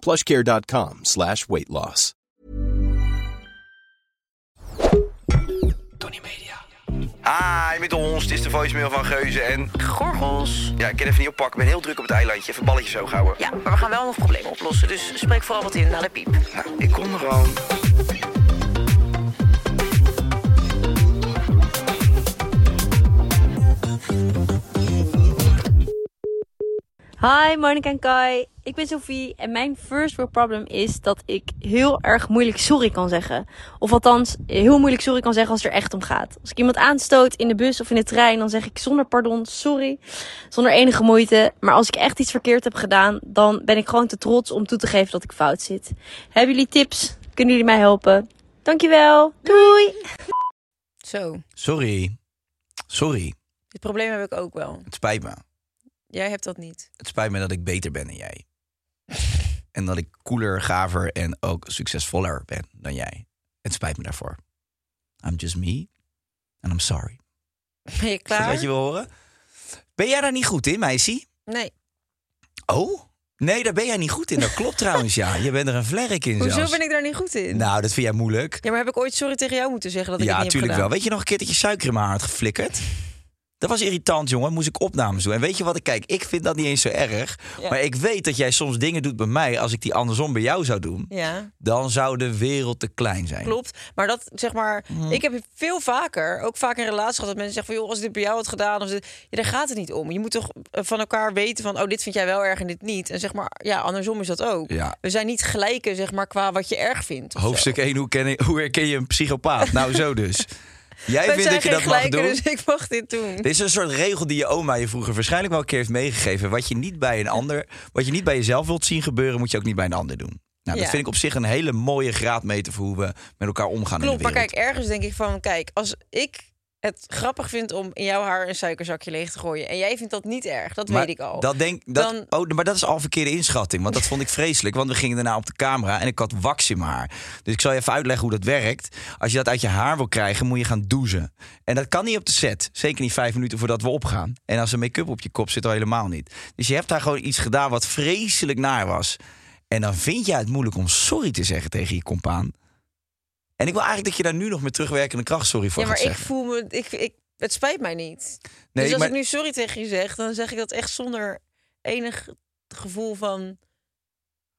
plushcare.com slash weight loss. Tony Media. Hi, met ons. Het is de voicemail van Geuze en... Gorgels. Ja, ik kan even niet oppakken. Ik ben heel druk op het eilandje. Even balletjes zo houden. Ja, maar we gaan wel nog problemen oplossen. Dus spreek vooral wat in naar de piep. Nou, ik kom er gewoon. Hi Monika en Kai, ik ben Sophie en mijn first world problem is dat ik heel erg moeilijk sorry kan zeggen. Of althans, heel moeilijk sorry kan zeggen als het er echt om gaat. Als ik iemand aanstoot in de bus of in de trein, dan zeg ik zonder pardon sorry, zonder enige moeite. Maar als ik echt iets verkeerd heb gedaan, dan ben ik gewoon te trots om toe te geven dat ik fout zit. Hebben jullie tips? Kunnen jullie mij helpen? Dankjewel, doei! Zo, Sorry. Sorry. dit probleem heb ik ook wel. Het spijt me. Jij hebt dat niet. Het spijt me dat ik beter ben dan jij. en dat ik cooler, gaver en ook succesvoller ben dan jij. Het spijt me daarvoor. I'm just me. And I'm sorry. Ben je Is dat klaar? wat je wil horen? Ben jij daar niet goed in, meisje? Nee. Oh? Nee, daar ben jij niet goed in. Dat klopt trouwens, ja. Je bent er een vlerk in Hoezo zelfs. ben ik daar niet goed in? Nou, dat vind jij moeilijk. Ja, maar heb ik ooit sorry tegen jou moeten zeggen dat ik ja, het niet heb natuurlijk wel. Weet je nog een keer dat je suiker in mijn haar had geflikkerd? Dat was irritant, jongen. Moest ik opnames doen. En weet je wat ik kijk? Ik vind dat niet eens zo erg. Ja. Maar ik weet dat jij soms dingen doet bij mij. Als ik die andersom bij jou zou doen, Ja, dan zou de wereld te klein zijn. klopt. Maar dat, zeg maar, Mhm. ik heb veel vaker, ook vaak in relaties gehad, dat mensen zeggen van, joh, als ik dit bij jou had gedaan, of dit, ja, daar gaat het niet om. Je moet toch eh, van elkaar weten van, oh, dit vind jij wel erg en dit niet. En zeg maar, ja, andersom is dat ook. Ja. We zijn niet gelijken, zeg maar, qua wat je erg vindt. of zo. Hoofdstuk 1, hoe, ken ik, hoe herken je een psychopaat? nou, zo dus. Jij vindt dat je dat mag doen? dus ik mag dit doen. Dit is een soort regel die je oma je vroeger waarschijnlijk wel een keer heeft meegegeven. Wat je niet bij een ander, wat je niet bij jezelf wilt zien gebeuren, moet je ook niet bij een ander doen. Nou, dat vind ik op zich een hele mooie graadmeter voor hoe we met elkaar omgaan Klopt, in de maar wereld. kijk, ergens denk ik van, kijk, als ik het grappig vind om in jouw haar een suikerzakje leeg te gooien en jij vindt dat niet erg, dat Maar weet ik al. Dat denk, dat, Dan- oh, maar dat is al verkeerde inschatting. Want dat vond ik vreselijk. Want we gingen daarna op de camera en ik had wax in mijn haar. Dus ik zal je even uitleggen hoe dat werkt. Als je dat uit je haar wil krijgen, moet je gaan douchen. En dat kan niet op de set. Zeker niet vijf minuten voordat we opgaan. En als er make-up op je kop zit, al helemaal niet. Dus je hebt daar gewoon iets gedaan wat vreselijk naar was. En dan vind jij het moeilijk om sorry te zeggen tegen je compaan. En ik wil eigenlijk dat je daar nu nog met terugwerkende kracht sorry voor ja, maar gaat ik zeggen. voel me, ik, ik, het spijt mij niet. Nee, dus als maar- ik nu sorry tegen je zeg, dan zeg ik dat echt zonder enig gevoel van.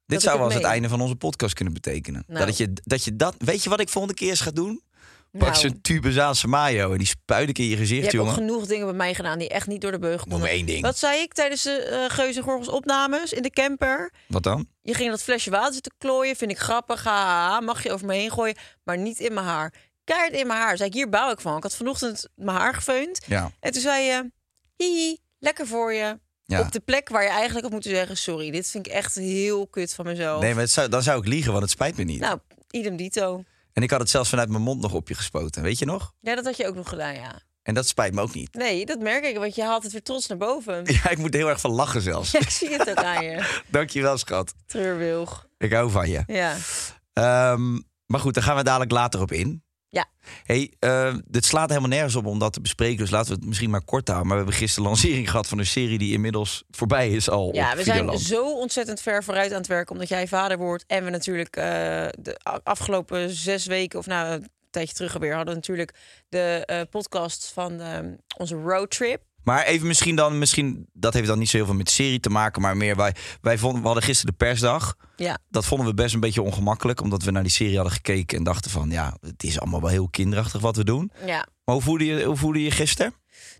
Dit ik zou het wel eens het meen. einde van onze podcast kunnen betekenen. Nou. Dat, je, dat je dat. Weet je wat ik volgende keer eens ga doen? Pak Nou, zo'n tube Zaanse mayo en die spuit ik in je je gezicht, hebt ook jongen. genoeg dingen bij mij gedaan die echt niet door de beugel Noem konden. me één ding. Wat zei ik tijdens de eh Geuze Gorgels opnames in de camper? Wat dan? Je ging dat flesje water zitten klooien. Vind ik grappig. Haha, mag je over me heen gooien. Maar niet in mijn haar. Keihard in mijn haar. Zei ik, hier bouw ik van. Ik had vanochtend mijn haar gefeund. Ja. En toen zei je, hihi, lekker voor je. Ja. Op de plek waar je eigenlijk had moeten zeggen... sorry, dit vind ik echt heel kut van mezelf. Nee, maar zou, dan zou ik liegen, want het spijt me niet. Nou, idem dito. En ik had het zelfs vanuit mijn mond nog op je gespoten, weet je nog? Ja, dat had je ook nog gedaan, ja. En dat spijt me ook niet. Nee, dat merk ik, want je haalt het weer trots naar boven. Ja, ik moet er heel erg van lachen zelfs. Ja, ik zie het ook aan je. Dankjewel, schat. Treurwilg. Ik hou van je. Ja. Ehm, maar goed, daar gaan we dadelijk later op in. Ja. Hey, eh, dit slaat helemaal nergens op om dat te bespreken. Dus laten we het misschien maar kort houden. Maar we hebben gisteren lancering gehad van een serie die inmiddels voorbij is al. Ja, we zijn zo ontzettend ver vooruit aan het werken omdat jij vader wordt. En we natuurlijk eh, de afgelopen zes weken, of nou een tijdje terug alweer, hadden we natuurlijk de eh, podcast van ehm, onze roadtrip. Maar even misschien dan, misschien, dat heeft dan niet zo heel veel met de serie te maken, maar meer wij, wij vonden, we hadden gisteren de persdag. Ja. Dat vonden we best een beetje ongemakkelijk, omdat we naar die serie hadden gekeken en dachten van, ja, het is allemaal wel heel kinderachtig wat we doen. ja. Maar hoe voelde je, hoe voelde je gisteren?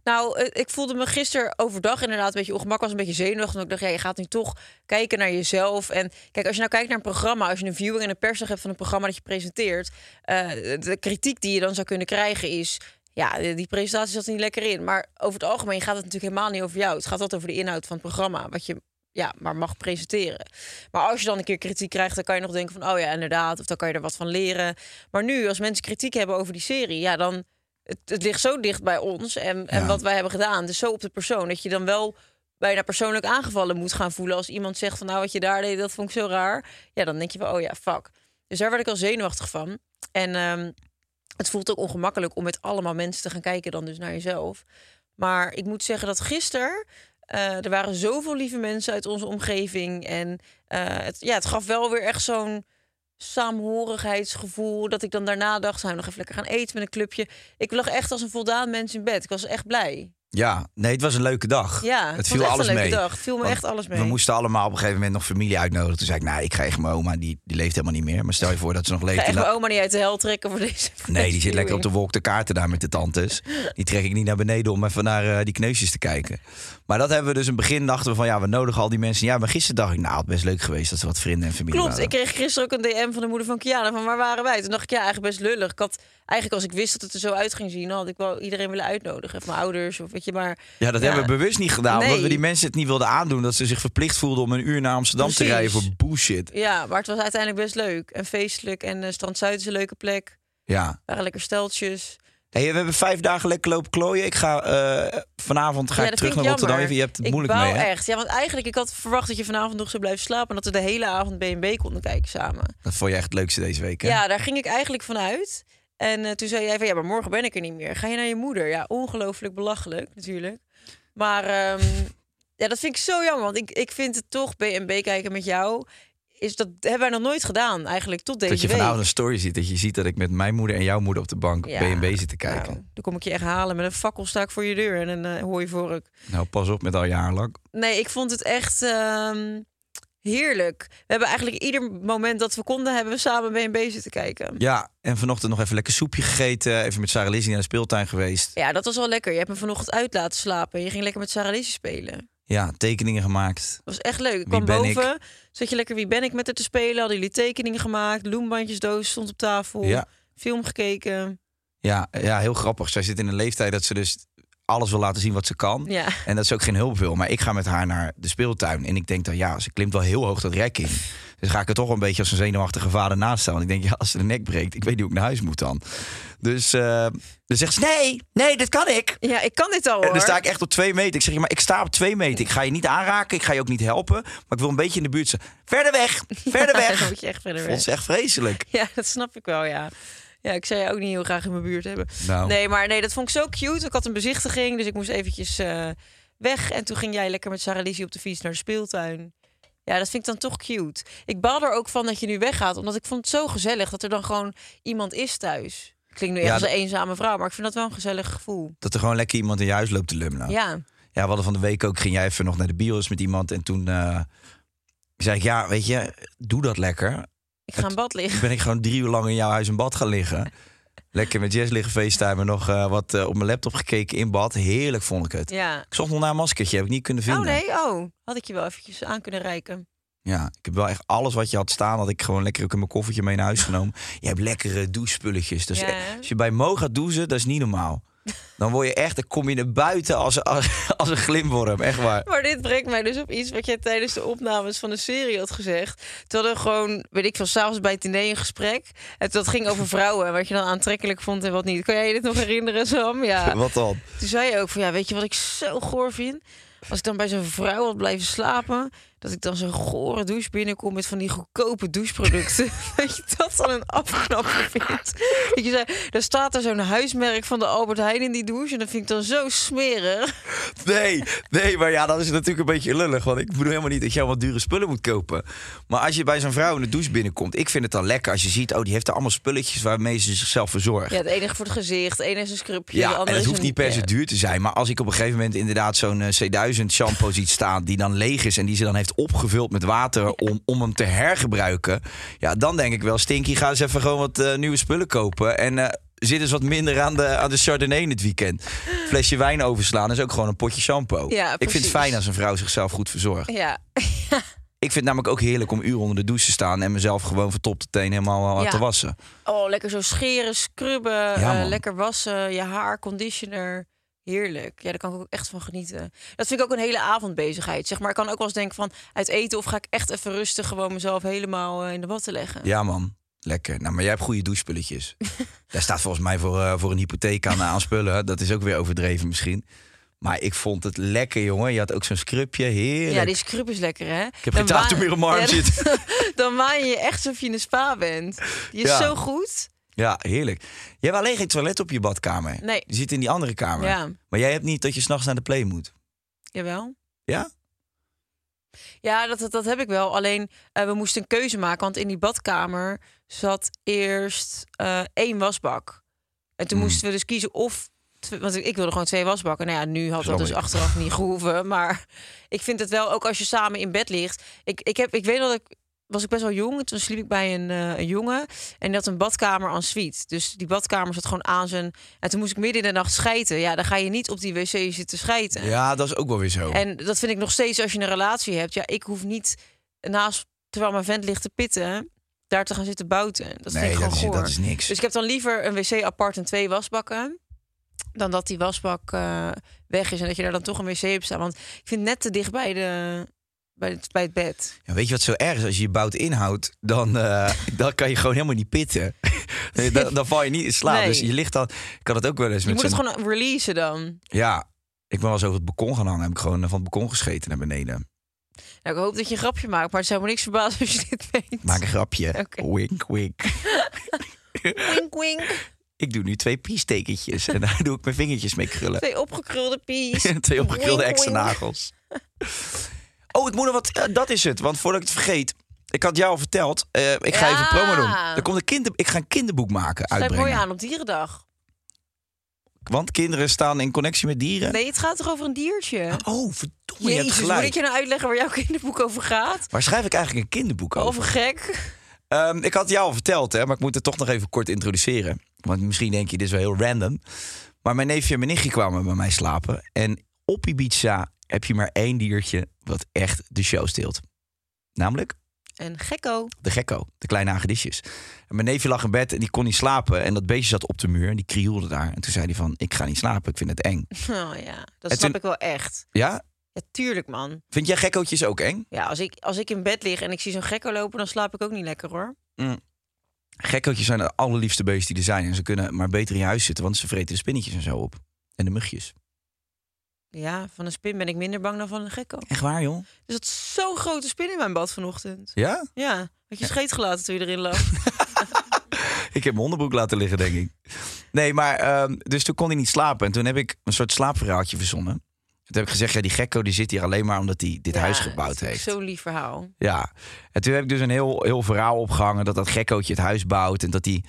Nou, eh, ik voelde me gisteren overdag inderdaad een beetje ongemakkelijk. was een beetje zenuwachtig. Want ik dacht, ja, je gaat nu toch kijken naar jezelf. En kijk, als je nou kijkt naar een programma... als je een viewing en een persdag hebt van een programma dat je presenteert... eh, de kritiek die je dan zou kunnen krijgen is... ja, die presentatie zat er niet lekker in. Maar over het algemeen gaat het natuurlijk helemaal niet over jou. Het gaat altijd over de inhoud van het programma. Wat je ja, maar mag presenteren. Maar als je dan een keer kritiek krijgt, dan kan je nog denken van... oh ja, inderdaad, of dan kan je er wat van leren. Maar nu, als mensen kritiek hebben over die serie... ja, dan... Het, het ligt zo dicht bij ons en, en wat wij hebben gedaan. Dus zo op de persoon. Dat je dan wel bijna persoonlijk aangevallen moet gaan voelen. Als iemand zegt van nou wat je daar deed, dat vond ik zo raar. Ja, dan denk je van oh ja, fuck. Dus daar werd ik al zenuwachtig van. En ehm, het voelt ook ongemakkelijk om met allemaal mensen te gaan kijken dan dus naar jezelf. Maar ik moet zeggen dat gisteren... eh, er waren zoveel lieve mensen uit onze omgeving. En eh, het, ja, het gaf wel weer echt zo'n saamhorigheidsgevoel. Dat ik dan daarna dacht, zou nog even lekker gaan eten met een clubje. Ik lag echt als een voldaan mens in bed. Ik was echt blij. Ja, nee, het was een leuke dag. Ja, het viel alles een leuke mee. dag. Het viel me Want echt alles mee. We moesten allemaal op een gegeven moment nog familie uitnodigen. Toen zei ik, nou, ik ga echt mijn oma, die, die leeft helemaal niet meer. Maar stel je voor dat ze nog Ik leeft. ga echt mijn oma niet uit de hel trekken voor deze. voor Nee, deze die zit lekker op de wolk de kaarten daar met de tantes. Die trek ik niet naar beneden om even naar eh, die kneusjes te kijken. Maar dat hebben we dus in het begin dachten we van ja, we nodigen al die mensen. Ja, maar gisteren dacht ik, nou, het best leuk geweest dat ze wat vrienden en familie Klopt, waren. ik kreeg gisteren ook een DM van de moeder van Kiana van waar waren wij? Toen dacht ik ja, eigenlijk best lullig. Ik had eigenlijk als ik wist dat het er zo uit ging zien, had ik wel iedereen willen uitnodigen, of mijn ouders of je maar. Ja, dat hebben we bewust niet gedaan. Omdat we die mensen het niet wilden aandoen. Dat ze zich verplicht voelden om een uur naar Amsterdam te rijden voor bullshit. Ja, maar het was uiteindelijk best leuk en feestelijk en uh, Strand Zuid is een leuke plek. Ja. waren lekker steltjes. Hey, we hebben vijf dagen lekker lopen klooien. Ik ga eh, vanavond ga Ja, ik terug naar Rotterdam. jammer. Je hebt het ik moeilijk mee, hè? echt. Ja, want eigenlijk ik had verwacht dat je vanavond nog zou blijven slapen en dat we de hele avond B&B konden kijken samen. Dat vond je echt het leukste deze week, hè? Ja, daar ging ik eigenlijk vanuit. En eh, toen zei jij van ja, maar morgen ben ik er niet meer. Ga je naar je moeder? Ja, ongelooflijk belachelijk natuurlijk. Maar ehm, ja, dat vind ik zo jammer, want ik, ik vind het toch B&B kijken met jou. Is dat hebben wij nog nooit gedaan eigenlijk tot deze dat je week. vanavond een story ziet. Dat je ziet dat ik met mijn moeder en jouw moeder op de bank Ja, B&B zit te kijken. Nou, dan kom ik je echt halen met een fakkel sta ik voor je deur en een uh, hooivork. Nou, pas op met al je haarlak. Nee, ik vond het echt ehm, heerlijk. We hebben eigenlijk ieder moment dat we konden, hebben we samen B&B zitten kijken. Ja, en vanochtend nog even lekker soepje gegeten. Even met Sarah Lizzie naar de speeltuin geweest. Ja, dat was wel lekker. Je hebt me vanochtend uit laten slapen. Je ging lekker met Sarah Lizzie spelen. Ja, tekeningen gemaakt. Dat was echt leuk. Ik kwam boven, zat je lekker wie ben ik met haar te spelen. Hadden jullie tekeningen gemaakt. Loembandjesdoos stond op tafel. Ja. Film gekeken. Ja, ja, heel grappig. Zij zit in een leeftijd dat ze dus alles wil laten zien wat ze kan. Ja. En dat ze ook geen hulp wil. Maar ik ga met haar naar de speeltuin. En ik denk dan, ja, ze klimt wel heel hoog dat rek in. Dus ga ik er toch een beetje als een zenuwachtige vader naast staan. Want ik denk, ja, als ze de nek breekt, ik weet niet hoe ik naar huis moet dan. Dus uh, dan zegt ze, nee, nee, dat kan ik. Ja, ik kan dit al hoor. En dan sta ik echt op twee meter. Ik zeg, maar ik sta op twee meter. Ik ga je niet aanraken, ik ga je ook niet helpen. Maar ik wil een beetje in de buurt zijn. Verder weg, verder Ja, weg. moet je echt verder weg. Vond ze echt vreselijk. Ja, dat snap ik wel, ja. Ja, ik zou je ook niet heel graag in mijn buurt hebben. Nou. Nee, maar nee, dat vond ik zo cute. Ik had een bezichtiging, dus ik moest eventjes uh, weg. En toen ging jij lekker met Sarah Lizzie op de fiets naar de speeltuin. Ja, dat vind ik dan toch cute. Ik baal er ook van dat je nu weggaat, omdat ik vond het zo gezellig dat er dan gewoon iemand is thuis. Klinkt nu Ja, echt als een eenzame vrouw, maar ik vind dat wel een gezellig gevoel. Dat er gewoon lekker iemand in je huis loopt te lummelen. Ja, Ja, we hadden van de week ook, ging jij even nog naar de bios met iemand. En toen eh, zei ik, ja, weet je, doe dat lekker. Ik ga in bad liggen. Ben ik gewoon drie uur lang in jouw huis in bad gaan liggen. Lekker met Jess liggen facetimen. Nog eh, wat eh, op mijn laptop gekeken in bad. Heerlijk vond ik het. Ja. Ik zocht nog naar een maskertje, heb ik niet kunnen vinden. Oh nee, oh. Had ik je wel eventjes aan kunnen reiken. Ja, ik heb wel echt alles wat je had staan, had ik gewoon lekker ook in mijn koffertje mee naar huis genomen. Je hebt lekkere douchespulletjes. Dus Ja. eh, als je bij Mo gaat douchen, dat is niet normaal. Dan word je echt, dan kom je naar buiten als, als, als een glimworm, echt waar. Maar dit brengt mij dus op iets wat jij tijdens de opnames van de serie had gezegd. Toen hadden we gewoon, weet ik veel, s'avonds bij het diner een gesprek. En dat ging over vrouwen en wat je dan aantrekkelijk vond en wat niet. Kan jij je dit nog herinneren, Sam? Ja. Wat dan? Toen zei je ook van, ja, weet je wat ik zo goor vind? Als ik dan bij zo'n vrouw had blijven slapen, dat ik dan zo'n gore douche binnenkom met van die goedkope doucheproducten. dat je dat dan een afknapper vindt. Dat je zei, er staat er zo'n huismerk van de Albert Heijn in die douche. En dat vind ik dan zo smerig. Nee, nee, maar ja, dat is natuurlijk een beetje lullig. Want ik bedoel helemaal niet dat je allemaal dure spullen moet kopen. Maar als je bij zo'n vrouw in de douche binnenkomt, ik vind het dan lekker als je ziet, oh, die heeft er allemaal spulletjes waarmee ze zichzelf verzorgt. Ja, het enige voor het gezicht, het ene is een scrubje. Ja, en het hoeft niet per se duur te zijn. Maar als ik op een gegeven moment inderdaad zo'n eh, C1000 shampoo ziet staan... die dan leeg is en die ze dan heeft opgevuld met water om, om hem te hergebruiken... ja, dan denk ik wel, Stinky, ga eens even gewoon wat eh, nieuwe spullen kopen... en eh, zit eens wat minder aan de, aan de Chardonnay in het weekend. Flesje wijn overslaan is ook gewoon een potje shampoo. Ja, ik vind het fijn als een vrouw zichzelf goed verzorgt. Ja, Ik vind het namelijk ook heerlijk om uren onder de douche te staan... en mezelf gewoon van top tot teen helemaal eh, Ja. te wassen. oh, lekker zo scheren, scrubben, Ja, lekker wassen, je haar, conditioner. Heerlijk. Ja, daar kan ik ook echt van genieten. Dat vind ik ook een hele avondbezigheid. Zeg maar, ik kan ook wel eens denken van uit eten of ga ik echt even rustig gewoon mezelf helemaal eh, in de watten leggen. Ja, man. Lekker. Nou, maar jij hebt goede douchespulletjes. Daar staat volgens mij voor, eh, voor een hypotheek aan, aan spullen. Dat is ook weer overdreven misschien. Maar ik vond het lekker, jongen. Je had ook zo'n scrubje. Heerlijk. Ja, die scrub is lekker, hè? Ik heb geen tattoo meer op mijn arm zitten. Dan waan je je echt alsof je in een spa bent. Die is Ja. zo goed. Ja, heerlijk. Je hebt alleen geen toilet op je badkamer. Nee. Je zit in die andere kamer. Ja. Maar jij hebt niet dat je s'nachts naar de play moet. Jawel. Ja? Ja, dat, dat, heb ik wel. Alleen, eh, we moesten een keuze maken. Want in die badkamer zat eerst eh, één wasbak. En toen Hmm. moesten we dus kiezen of... Want ik wilde gewoon twee wasbakken. Nou ja, nu had dat dus achteraf niet gehoeven. Maar ik vind het wel, ook als je samen in bed ligt... Ik, ik, heb, ik weet dat ik... Was ik best wel jong. Toen sliep ik bij een, eh, een jongen. En had een badkamer en suite. Dus die badkamer zat gewoon aan zijn... En toen moest ik midden in de nacht schijten. Ja, dan ga je niet op die wc zitten schijten. Ja, dat is ook wel weer zo. En dat vind ik nog steeds als je een relatie hebt. Ja, ik hoef niet naast, terwijl mijn vent ligt te pitten, daar te gaan zitten bouten. Dat nee, vind ik dat gewoon is, dat is niks. Dus ik heb dan liever een wc apart en twee wasbakken. Dan dat die wasbak eh, weg is en dat je daar dan toch een wc op staat. Want ik vind het net te dicht bij, de, bij, het, bij het bed. Ja, weet je wat zo erg is? Als je je bout inhoudt, dan, eh, dan kan je gewoon helemaal niet pitten. dan, dan val je niet in slaap. Nee. Dus je ligt dan... Ik had het ook wel eens Je met moet het gewoon releasen dan. Ja, ik ben wel eens over het balkon gaan hangen. Heb ik gewoon van het balkon gescheten naar beneden. Nou, ik hoop dat je een grapje maakt, maar het zou me niks verbazen als je dit weet. Maak een grapje. Wink, wink. Wink, wink. Ik doe nu twee piestekentjes en daar doe ik mijn vingertjes mee krullen. Twee opgekrulde pies. twee opgekrulde Wink, extra wink. nagels. Oh, ik moet nog wat... dat is het. Want voordat ik het vergeet... Ik had jou al verteld, eh, ik ga Ja. even promo doen. Er komt een kinder, ik ga een kinderboek maken, Sluit uitbrengen. mooi aan op dierendag. Want kinderen staan in connectie met dieren. Nee, het gaat toch over een diertje? Oh, verdomme, je Jezus, moet gelijk. ik je nou uitleggen waar jouw kinderboek over gaat? Waar schrijf ik eigenlijk een kinderboek over? Over gek. Ehm, ik had het jou al verteld, hè, maar ik moet het toch nog even kort introduceren. Want misschien denk je, dit is wel heel random. Maar mijn neefje en mijn nichtje kwamen bij mij slapen. En op Ibiza heb je maar één diertje wat echt de show steelt. Namelijk Een gekko. de gekko, de kleine hagedisjes. En mijn neefje lag in bed en die kon niet slapen. En dat beestje zat op de muur en die krioelde daar. En toen zei hij van, ik ga niet slapen, ik vind het eng. Oh ja, dat En snap toen- ik wel echt. Ja? Ja, tuurlijk man. Vind jij gekkootjes ook eng? Ja, als ik, als ik in bed lig en ik zie zo'n gekko lopen, dan slaap ik ook niet lekker hoor. Gekkootjes zijn de allerliefste beesten die er zijn. En ze kunnen maar beter in huis zitten, want ze vreten de spinnetjes en zo op. En de mugjes. Ja, van een spin ben ik minder bang dan van een gekko. Echt waar, joh? Er zat zo'n grote spin in mijn bad vanochtend. Ja? Ja, had je scheet gelaten toen je erin lag. Ik heb mijn onderbroek laten liggen, denk ik. Nee, maar ehm, dus toen kon hij niet slapen. En toen heb ik een soort slaapverhaaltje verzonnen. Toen heb ik gezegd, ja, die gekko die zit hier alleen maar omdat hij dit Ja, huis dat gebouwd heeft. Zo'n lief verhaal. Ja. En toen heb ik dus een heel, heel verhaal opgehangen dat dat gekkootje het huis bouwt. En dat hij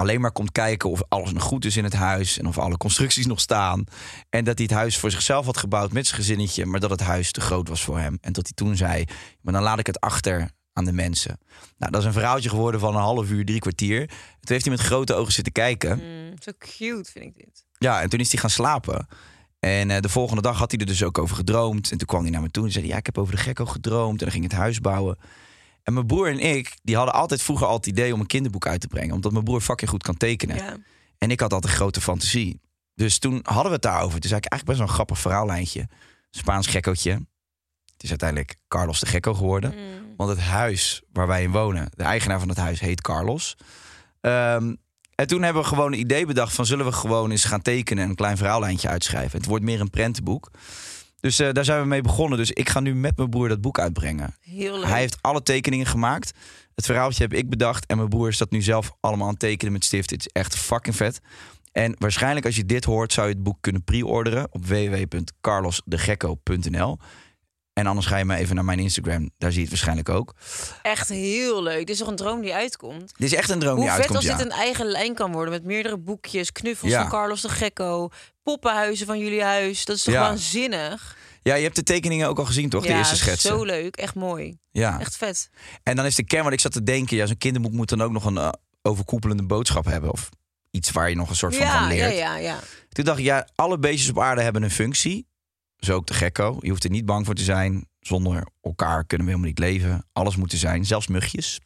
alleen maar komt kijken of alles nog goed is in het huis. En of alle constructies nog staan. En dat hij het huis voor zichzelf had gebouwd met zijn gezinnetje. Maar dat het huis te groot was voor hem. En dat hij toen zei, maar dan laat ik het achter aan de mensen. Nou, dat is een verhaaltje geworden van een half uur, drie kwartier. Toen heeft hij met grote ogen zitten kijken. Mm, zo cute vind ik dit. Ja, en toen is hij gaan slapen. En eh, de volgende dag had hij er dus ook over gedroomd. En toen kwam hij naar me toe en zei: hij, Ja, ik heb over de gekko gedroomd. En dan ging het huis bouwen. En mijn broer en ik, die hadden altijd vroeger al het idee om een kinderboek uit te brengen. Omdat mijn broer fucking goed kan tekenen. Ja. En ik had altijd grote fantasie. Dus toen hadden we het daarover. Ik eigenlijk best wel een grappig verhaallijntje. Spaans gekkootje. Het is uiteindelijk Carlos de Gekko geworden. Mm. Want het huis waar wij in wonen, de eigenaar van het huis heet Carlos. Ehm, en toen hebben we gewoon een idee bedacht van zullen we gewoon eens gaan tekenen en een klein verhaallijntje uitschrijven. Het wordt meer een prentenboek. Dus eh, daar zijn we mee begonnen. Dus ik ga nu met mijn broer dat boek uitbrengen. Heel leuk. Hij heeft alle tekeningen gemaakt. Het verhaaltje heb ik bedacht. En mijn broer is dat nu zelf allemaal aan het tekenen met stift. Het is echt fucking vet. En waarschijnlijk als je dit hoort, zou je het boek kunnen pre-orderen op www.carlosdegekko.nl. En anders ga je maar even naar mijn Instagram. Daar zie je het waarschijnlijk ook. Echt heel leuk. Dit is toch een droom die uitkomt? Dit is echt een droom Hoe die vet uitkomt, als ja. dit een eigen lijn kan worden met meerdere boekjes, knuffels Ja. van Carlos de Gekko, poppenhuizen van jullie huis. Dat is toch Ja. waanzinnig? Ja, je hebt de tekeningen ook al gezien, toch? De ja, eerste schetsen. zo leuk. Echt mooi. Ja. Echt vet. En dan is de kern wat ik zat te denken. Ja, zo'n kinderboek moet dan ook nog een eh, overkoepelende boodschap hebben. Of iets waar je nog een soort van, Ja, van ja, leert. ja, ja. Toen dacht ik, ja, alle beestjes op aarde hebben een functie. Zo ook de gekko. Je hoeft er niet bang voor te zijn. Zonder elkaar kunnen we helemaal niet leven. Alles moet er zijn, zelfs mugjes.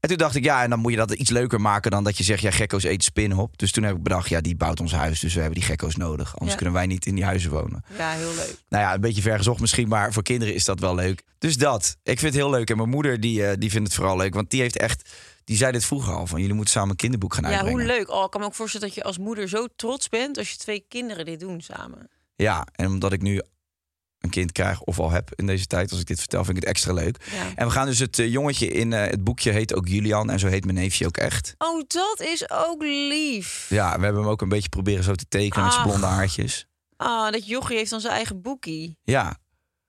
En toen dacht ik, ja, en dan moet je dat iets leuker maken dan dat je zegt, ja, gekko's eten spinnen op. Dus toen heb ik bedacht, ja, die bouwt ons huis, dus we hebben die gekko's nodig. Anders Ja. kunnen wij niet in die huizen wonen. Ja, heel leuk. Nou ja, een beetje vergezocht misschien, maar voor kinderen is dat wel leuk. Dus dat. Ik vind het heel leuk. En mijn moeder, die, eh, die vindt het vooral leuk. Want die heeft echt, die zei dit vroeger al, van jullie moeten samen een kinderboek gaan Ja, uitbrengen. hoe leuk. Oh, ik kan me ook voorstellen dat je als moeder zo trots bent als je twee kinderen dit doen samen. Ja, en omdat ik nu een kind krijg of al heb in deze tijd, als ik dit vertel, vind ik het extra leuk. Ja. En we gaan dus het eh, jongetje in eh, het boekje heet ook Julian en zo heet mijn neefje ook echt. Oh, dat is ook lief. Ja, we hebben hem ook een beetje proberen zo te tekenen met zijn Ach. blonde haartjes. Ah, dat jochie heeft dan zijn eigen boekie. Ja.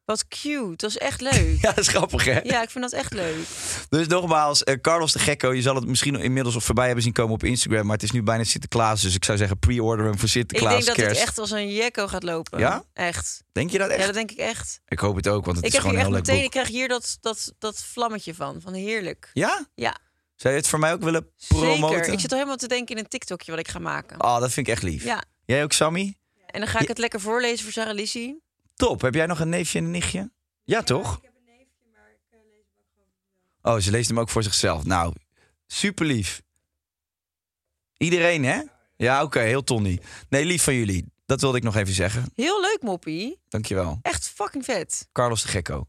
Wat cute. Dat is echt leuk. ja, dat is grappig hè? Ja, ik vind dat echt leuk. Dus nogmaals, eh, Carlos de Gekko, je zal het misschien inmiddels of voorbij hebben zien komen op Instagram, maar het is nu bijna Sinterklaas, dus ik zou zeggen pre-order hem voor Ik Sinterklaas denk dat het echt als een jekko gaat lopen. Ja? Echt. Denk je dat echt? Ja, dat denk ik echt. Ik hoop het ook, want het ik is gewoon een echt heel leuk meteen, ik boek. krijg hier dat, dat, dat vlammetje van. Van heerlijk. Ja? Ja, Zou je het voor mij ook willen promoten? zeker. Ik zit al helemaal te denken in een TikTokje wat ik ga maken. Oh, dat vind ik echt lief. Ja. Jij ook, Sammy? En dan ga ik het lekker voorlezen voor Sarah Lissie. Top. Heb jij nog een neefje en een nichtje? Ja, toch? Ik heb een neefje, maar ik lees hem ook gewoon Oh, ze leest hem ook voor zichzelf. Nou, super lief. Iedereen, hè? Ja, oké, heel Tony. Nee, lief van jullie. Dat wilde ik nog even zeggen. Heel leuk, Moppie. Dankjewel. Echt fucking vet. Carlos de Gekko.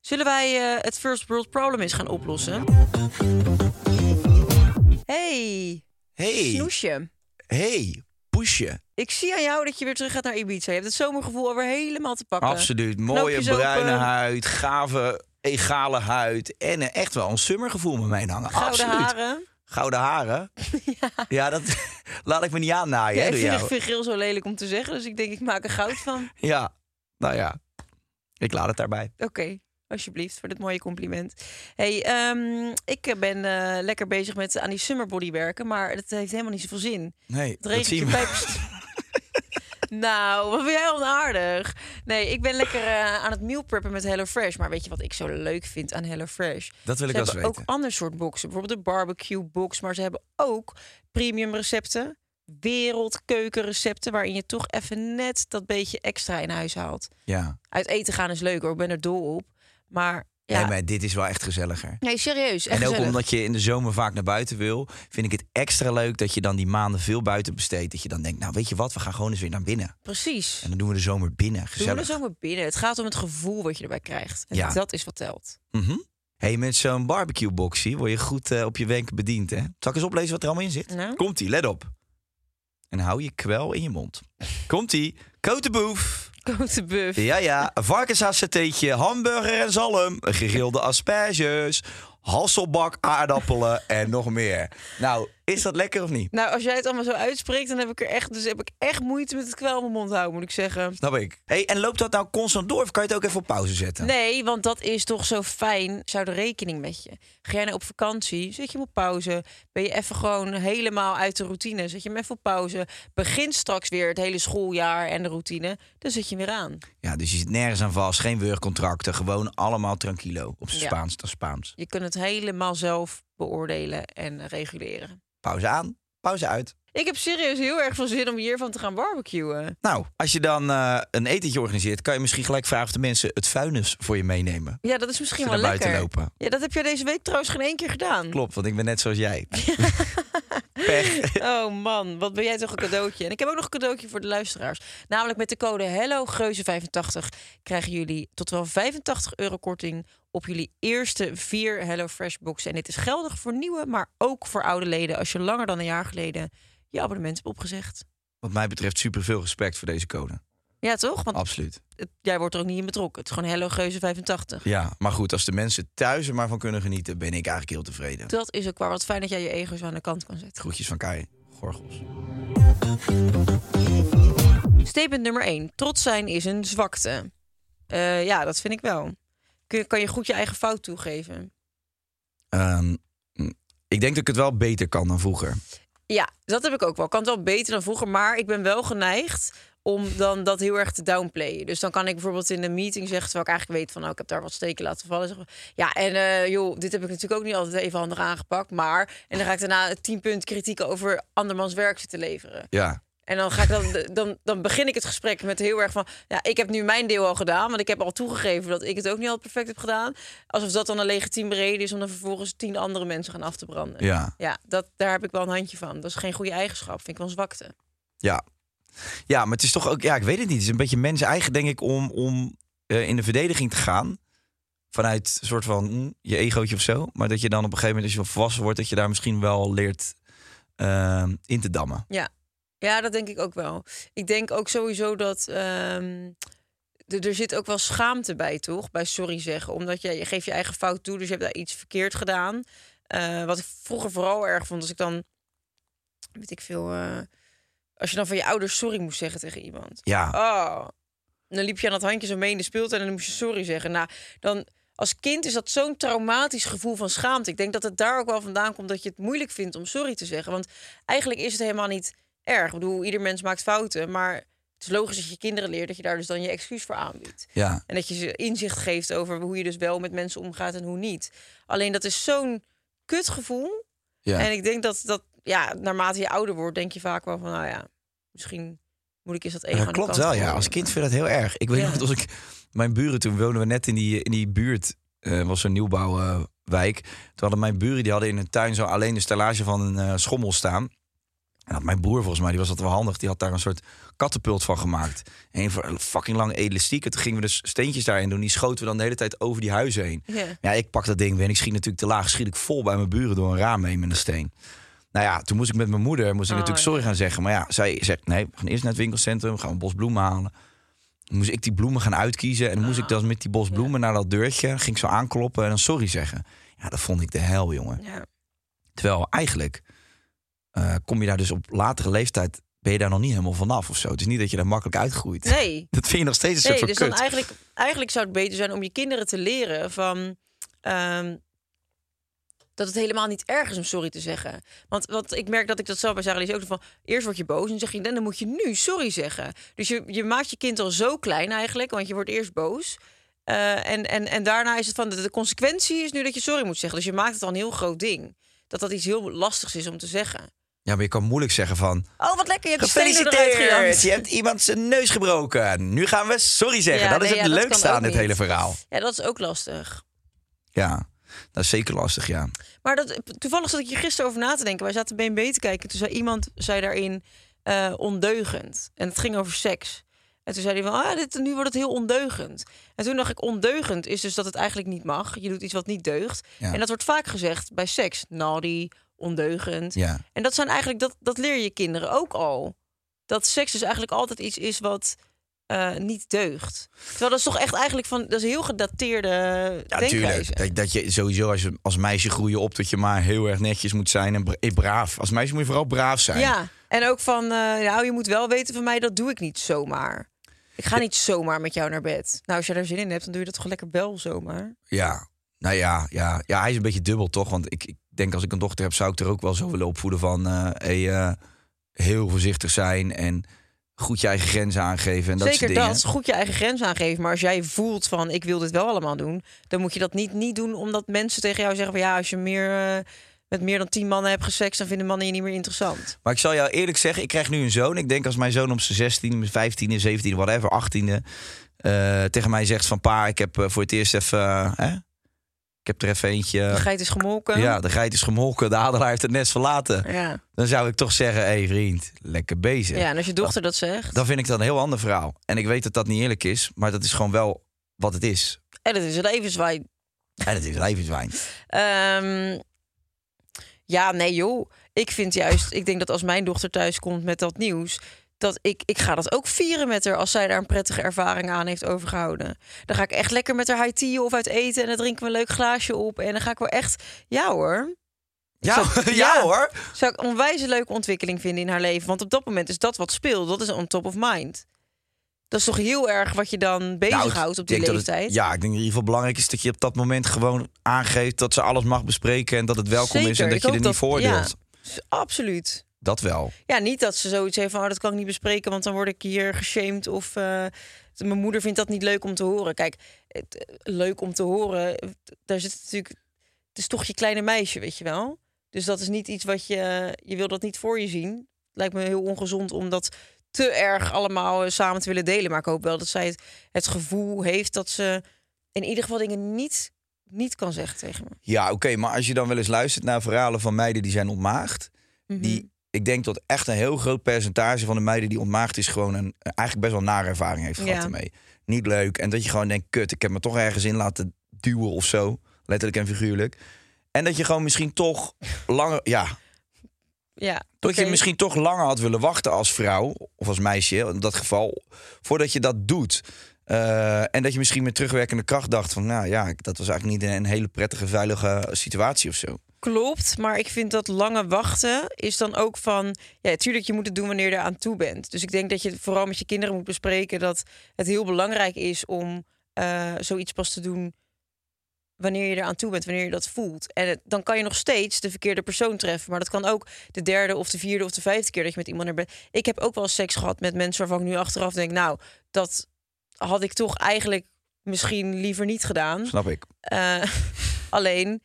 Zullen wij eh, het First World Problem eens gaan oplossen? Hey, Hey, snoesje. hey, Ik zie aan jou dat je weer terug gaat naar Ibiza. Je hebt het zomergevoel alweer helemaal te pakken. Absoluut. Mooie Knoopjes open. bruine huid, gave, egale huid. En eh, echt wel een summergevoel met mij hangen. Gouden Absoluut. haren. Gouden haren? Ja, dat laat ik me niet aannaaien. Ja, hè, ik door vind, jou. vind geel zo lelijk om te zeggen. Dus ik denk, ik maak er goud van. Ja, nou ja. Ik laat het daarbij. Oké, alsjeblieft, voor dit mooie compliment. Hey, ehm, ik ben eh, lekker bezig met aan die summerbody werken. Maar het heeft helemaal niet zoveel zin. Nee, Het dat regent nou, wat ben jij onaardig. Nee, ik ben lekker eh, aan het meal preppen met HelloFresh. Maar weet je wat ik zo leuk vind aan HelloFresh? Dat wil ik Ze wel eens hebben ook weten. ander soort boxen. Bijvoorbeeld de barbecue box. Maar ze hebben ook premium recepten. Wereldkeukenrecepten. Waarin je toch even net dat beetje extra in huis haalt. Ja. Uit eten gaan is leuk hoor. Ik ben er dol op. Maar ja, Nee, maar dit is wel echt gezelliger. nee, serieus. Echt En ook gezellig. omdat je in de zomer vaak naar buiten wil, vind ik het extra leuk dat je dan die maanden veel buiten besteedt. Dat je dan denkt, nou weet je wat, we gaan gewoon eens weer naar binnen. Precies. En dan doen we de zomer binnen. Doen we Gezellig. er zomaar binnen. Het gaat om het gevoel wat je erbij krijgt. En Ja. dat is wat telt. Mhm. hey, met zo'n barbecue boxie word je goed eh, op je wenken bediend. Hè? Zal ik eens oplezen wat er allemaal in zit? Nou? Komt-ie, let op. En hou je kwel in je mond. Komt-ie. Kotenboef. Grote buff. Ja, ja. Varkenshasateetje, hamburger en zalm, gegrilde asperges, hasselbak, aardappelen en nog meer. Nou, is dat lekker of niet? Nou, als jij het allemaal zo uitspreekt, dan heb ik er echt, dus heb ik echt moeite met het kwel in mijn mond houden, moet ik zeggen. Snap ik. Hey, en loopt dat nou constant door of kan je het ook even op pauze zetten? Nee, want dat is toch zo fijn. Zou er rekening met je. Ga jij nou op vakantie, zet je hem op pauze. Ben je even gewoon helemaal uit de routine, zet je hem even op pauze. Begint straks weer het hele schooljaar en de routine, dan zet je hem weer aan. Ja, dus je zit nergens aan vast, geen werkcontracten, gewoon allemaal tranquilo. Op zijn Ja. Spaans, dat Spaans. Je kunt het helemaal zelf beoordelen en reguleren. Pauze aan, pauze uit. Ik heb serieus heel erg veel zin om hiervan te gaan barbecuen. Nou, als je dan eh, een etentje organiseert, kan je misschien gelijk vragen of de mensen het vuilnis voor je meenemen. Ja, dat is misschien wel lekker. lopen. Ja, dat heb jij deze week trouwens geen één keer gedaan. Klopt, want ik ben net zoals jij. Pech. Oh man, wat ben jij toch een cadeautje. En ik heb ook nog een cadeautje voor de luisteraars. Namelijk met de code HelloGeuze85 krijgen jullie tot wel 85 euro korting op jullie eerste vier HelloFresh boxen. En dit is geldig voor nieuwe, maar ook voor oude leden als je langer dan een jaar geleden je abonnement hebt opgezegd. Wat mij betreft super veel respect voor deze code. Ja, toch? Want Absoluut. het- jij wordt er ook niet in betrokken. Het is gewoon Hello Geuze 85. Ja, maar goed, als de mensen thuis er maar van kunnen genieten, ben ik eigenlijk heel tevreden. Dat is ook waar. Wat fijn dat jij je ego zo aan de kant kan zetten. Groetjes van Kai Gorgels. Statement nummer 1. Trots zijn is een zwakte. Eh, ja, dat vind ik wel. Kun, kan je goed je eigen fout toegeven? Ehm, ik denk dat ik het wel beter kan dan vroeger. Ja, dat heb ik ook wel. Ik kan het wel beter dan vroeger, maar ik ben wel geneigd om dan dat heel erg te downplayen. Dus dan kan ik bijvoorbeeld in een meeting zeggen, terwijl ik eigenlijk weet van, nou, ik heb daar wat steken laten vallen. Zeggen, ja, en eh, joh, dit heb ik natuurlijk ook niet altijd even handig aangepakt, maar en dan ga ik daarna tien punt kritiek over andermans werk zitten leveren. Ja, En dan, ga ik dan, dan, dan begin ik het gesprek met heel erg van... ja, ik heb nu mijn deel al gedaan... want ik heb al toegegeven dat ik het ook niet altijd perfect heb gedaan. Alsof dat dan een legitieme reden is... om dan vervolgens tien andere mensen gaan af te branden. ja, Ja, dat, daar heb ik wel een handje van. Dat is geen goede eigenschap. Vind ik wel een zwakte. ja. Ja, maar het is toch ook, ja, ik weet het niet. Het is een beetje mens eigen, denk ik, om, om eh, in de verdediging te gaan. Vanuit een soort van mm, je egootje of zo. Maar dat je dan op een gegeven moment, als je volwassen wordt, dat je daar misschien wel leert eh, in te dammen. Ja. ja, dat denk ik ook wel. Ik denk ook sowieso dat... ehm, er- zit ook wel schaamte bij, toch? Bij sorry zeggen. Omdat je, je geeft je eigen fout toe, dus je hebt daar iets verkeerd gedaan. Eh, wat ik vroeger vooral erg vond, als ik dan... Weet ik veel... als je dan van je ouders sorry moest zeggen tegen iemand. Ja, Oh, dan liep je aan dat handje zo mee in de speeltuin en dan moest je sorry zeggen. Nou, dan als kind is dat zo'n traumatisch gevoel van schaamte. Ik denk dat het daar ook wel vandaan komt dat je het moeilijk vindt om sorry te zeggen. Want eigenlijk is het helemaal niet erg. Ik bedoel, ieder mens maakt fouten, maar het is logisch dat je kinderen leert dat je daar dus dan je excuus voor aanbiedt. ja, En dat je ze inzicht geeft over hoe je dus wel met mensen omgaat en hoe niet. Alleen dat is zo'n kutgevoel. ja. En ik denk dat dat, ja, naarmate je ouder wordt, denk je vaak wel van, nou ja, misschien moet ik eens dat ego Ja, dat klopt wel, ja. Als kind vind ik dat heel erg. Ik weet Ja. nog dat als ik... Mijn buren, toen woonden we net in die, in die buurt. eh was een nieuwbouwwijk. toen hadden mijn buren, die hadden in hun tuin zo alleen de stellage van een eh, schommel staan. En had mijn broer volgens mij, die was dat wel handig. Die had daar een soort kattenpult van gemaakt. Een voor fucking lang elastiek. En toen gingen we dus steentjes daarin doen. Die schoten we dan de hele tijd over die huizen heen. Ja. Ja, ik pak dat ding weer en ik schiet natuurlijk te laag. Schiet ik vol bij mijn buren door een raam heen met een steen. Nou ja, toen moest ik met mijn moeder moest ik Oh, natuurlijk sorry gaan zeggen. Maar ja, zij zegt nee, we gaan eerst naar het winkelcentrum. We gaan een bos bloemen halen. Dan moest ik die bloemen gaan uitkiezen. En dan moest ik dan met die bos bloemen naar dat deurtje. Ging ik zo aankloppen en dan sorry zeggen. Ja, dat vond ik de hel, jongen. Ja. Terwijl eigenlijk eh, kom je daar dus op latere leeftijd... ben je daar nog niet helemaal vanaf of zo. Het is niet dat je daar makkelijk uitgroeit. Nee, Dat vind je nog steeds een nee soort dus van dan kut. eigenlijk, eigenlijk zou het beter zijn om je kinderen te leren van... ehm, dat het helemaal niet erg is om sorry te zeggen. Want, want ik merk dat ik dat zelf bij Sarah Lies ook van... eerst word je boos en dan zeg je... en dan moet je nu sorry zeggen. Dus je, je maakt je kind al zo klein eigenlijk, want je wordt eerst boos... Eh, en, en, en daarna is het van de, de consequentie is nu dat je sorry moet zeggen. Dus je maakt het al een heel groot ding. Dat dat iets heel lastigs is om te zeggen. Ja, maar je kan moeilijk zeggen van... Oh, wat lekker, je hebt Gefeliciteerd! Je hebt iemand zijn neus gebroken. Nu gaan we sorry zeggen. Ja, dat is het ja, leukste aan dit niet. hele verhaal. Ja, dat is ook lastig. Ja, dat is zeker lastig, ja. Maar dat, toevallig zat ik hier gisteren over na te denken. Wij zaten BNB te kijken. Toen zei iemand zei daarin eh, ondeugend. En het ging over seks. En toen zei hij van, ah, dit, nu wordt het heel ondeugend. En toen dacht ik, ondeugend is dus dat het eigenlijk niet mag. Je doet iets wat niet deugt. Ja. En dat wordt vaak gezegd bij seks. Naughty, ondeugend. ja. En dat zijn eigenlijk, dat, dat leer je kinderen ook al. Dat seks dus eigenlijk altijd iets is wat eh, niet deugt. Terwijl dat is toch echt eigenlijk van, dat is heel gedateerde Ja, denkwijze. Dat, dat je sowieso als, je, als meisje groei je op dat je maar heel erg netjes moet zijn en bra- eh, braaf. Als meisje moet je vooral braaf zijn. Ja, en ook van, eh, nou, je moet wel weten van mij, dat doe ik niet zomaar. Ik ga niet zomaar met jou naar bed. Nou, als je daar zin in hebt, dan doe je dat toch lekker wel zomaar. Ja. Nou ja, ja, ja, hij is een beetje dubbel toch? Want ik, ik denk als ik een dochter heb, zou ik er ook wel zo willen opvoeden van hey, eh, heel voorzichtig zijn en goed je eigen grenzen aangeven en dat Zeker soort dingen. dat, goed je eigen grens aangeven. Maar als jij voelt van, ik wil dit wel allemaal doen, dan moet je dat niet, niet doen omdat mensen tegen jou zeggen van, ja, als je meer, eh, met meer dan tien mannen hebt gesext, dan vinden mannen je niet meer interessant. Maar ik zal jou eerlijk zeggen, ik krijg nu een zoon. Ik denk als mijn zoon op zijn 16, 15, 17, whatever, 18e... eh, tegen mij zegt van pa, ik heb eh, voor het eerst even... Ik heb er even eentje... De geit is gemolken. ja, de geit is gemolken, de adelaar heeft het nest verlaten. Ja. Dan zou ik toch zeggen, hé hey, vriend, lekker bezig. ja, en als je dochter dat zegt, Dan vind ik dat een heel ander verhaal. En ik weet dat dat niet eerlijk is, maar dat is gewoon wel wat het is. en dat is een levenswijn. En het is levenswijn. Ehm, ja, nee joh. Ik vind juist, ik denk dat als mijn dochter thuis komt met dat nieuws, dat ik, ik ga dat ook vieren met haar als zij daar een prettige ervaring aan heeft overgehouden. Dan ga ik echt lekker met haar high tea of uit eten en dan drinken we een leuk glaasje op. En dan ga ik wel echt, ja hoor. Ja, Zou- ja, hoor. Zou ik een onwijs leuke ontwikkeling vinden in haar leven. Want op dat moment is dat wat speelt. Dat is on top of mind. Dat is toch heel erg wat je dan bezighoudt Nou, op die het- leeftijd. ja, ik denk in ieder geval belangrijk is dat je op dat moment gewoon aangeeft dat ze alles mag bespreken en dat het welkom is en dat je er niet dat- voordeelt. ja. Absoluut. Dat wel. Ja, niet dat ze zoiets heeft van... Oh, dat kan ik niet bespreken, want dan word ik hier geshamed. Of eh, mijn moeder vindt dat niet leuk om te horen. Kijk, het, eh, leuk om te horen, daar zit natuurlijk... Het is toch je kleine meisje, weet je wel? Dus dat is niet iets wat je... Je wil dat niet voor je zien. Lijkt me heel ongezond om dat te erg allemaal eh, samen te willen delen. Maar ik hoop wel dat zij het, het gevoel heeft dat ze in ieder geval dingen niet, niet kan zeggen tegen me. Ja, oké, maar als je dan wel eens luistert naar verhalen van meiden die zijn ontmaagd, Mhm. die ik denk dat echt een heel groot percentage van de meiden die ontmaagd is gewoon een eigenlijk best wel nare ervaring heeft gehad Ja. ermee. Niet leuk en dat je gewoon denkt, kut, ik heb me toch ergens in laten duwen of zo, letterlijk en figuurlijk. En dat je gewoon misschien toch langer, ja, Ja, dat je misschien toch langer had willen wachten als vrouw of als meisje, in dat geval, voordat je dat doet. Eh, en dat je misschien met terugwerkende kracht dacht van, nou ja, dat was eigenlijk niet een hele prettige, veilige situatie of zo. Klopt, maar ik vind dat lange wachten is dan ook van... Ja, tuurlijk, je moet het doen wanneer je er aan toe bent. Dus ik denk dat je vooral met je kinderen moet bespreken... dat het heel belangrijk is om eh, zoiets pas te doen... wanneer je er aan toe bent, wanneer je dat voelt. En het- dan kan je nog steeds de verkeerde persoon treffen. Maar dat kan ook de derde of de vierde of de vijfde keer... dat je met iemand er bent. Ik heb ook wel seks gehad met mensen waarvan ik nu achteraf denk... nou, dat had ik toch eigenlijk misschien liever niet gedaan. Snap ik. Eh, alleen,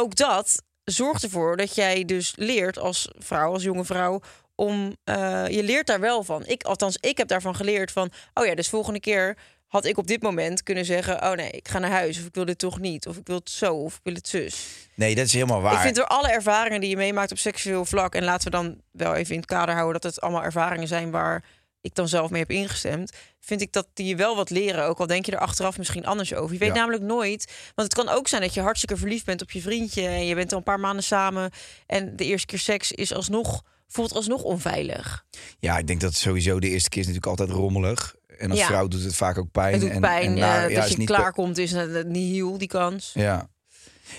ook dat zorgt ervoor dat jij dus leert als vrouw, als jonge vrouw, om eh, je leert daar wel van. Ik, althans, ik heb daarvan geleerd van, oh ja, dus volgende keer had ik op dit moment kunnen zeggen, oh nee, ik ga naar huis of ik wil dit toch niet of ik wil het zo of ik wil het zus. Nee, dat is helemaal waar. Ik vind door alle ervaringen die je meemaakt op seksueel vlak en laten we dan wel even in het kader houden dat het allemaal ervaringen zijn waar ik dan zelf mee heb ingestemd, vind ik dat die je wel wat leren. Ook al denk je er achteraf misschien anders over. Je weet Ja. namelijk nooit. Want het kan ook zijn dat je hartstikke verliefd bent op je vriendje. En je bent al een paar maanden samen. En de eerste keer seks is alsnog, voelt alsnog onveilig. Ja, ik denk dat sowieso de eerste keer is natuurlijk altijd rommelig. En als Ja. vrouw doet het vaak ook pijn. Het doet en, pijn. en naar- ja, dat is je niet klaarkomt is het niet heel die kans. Ja.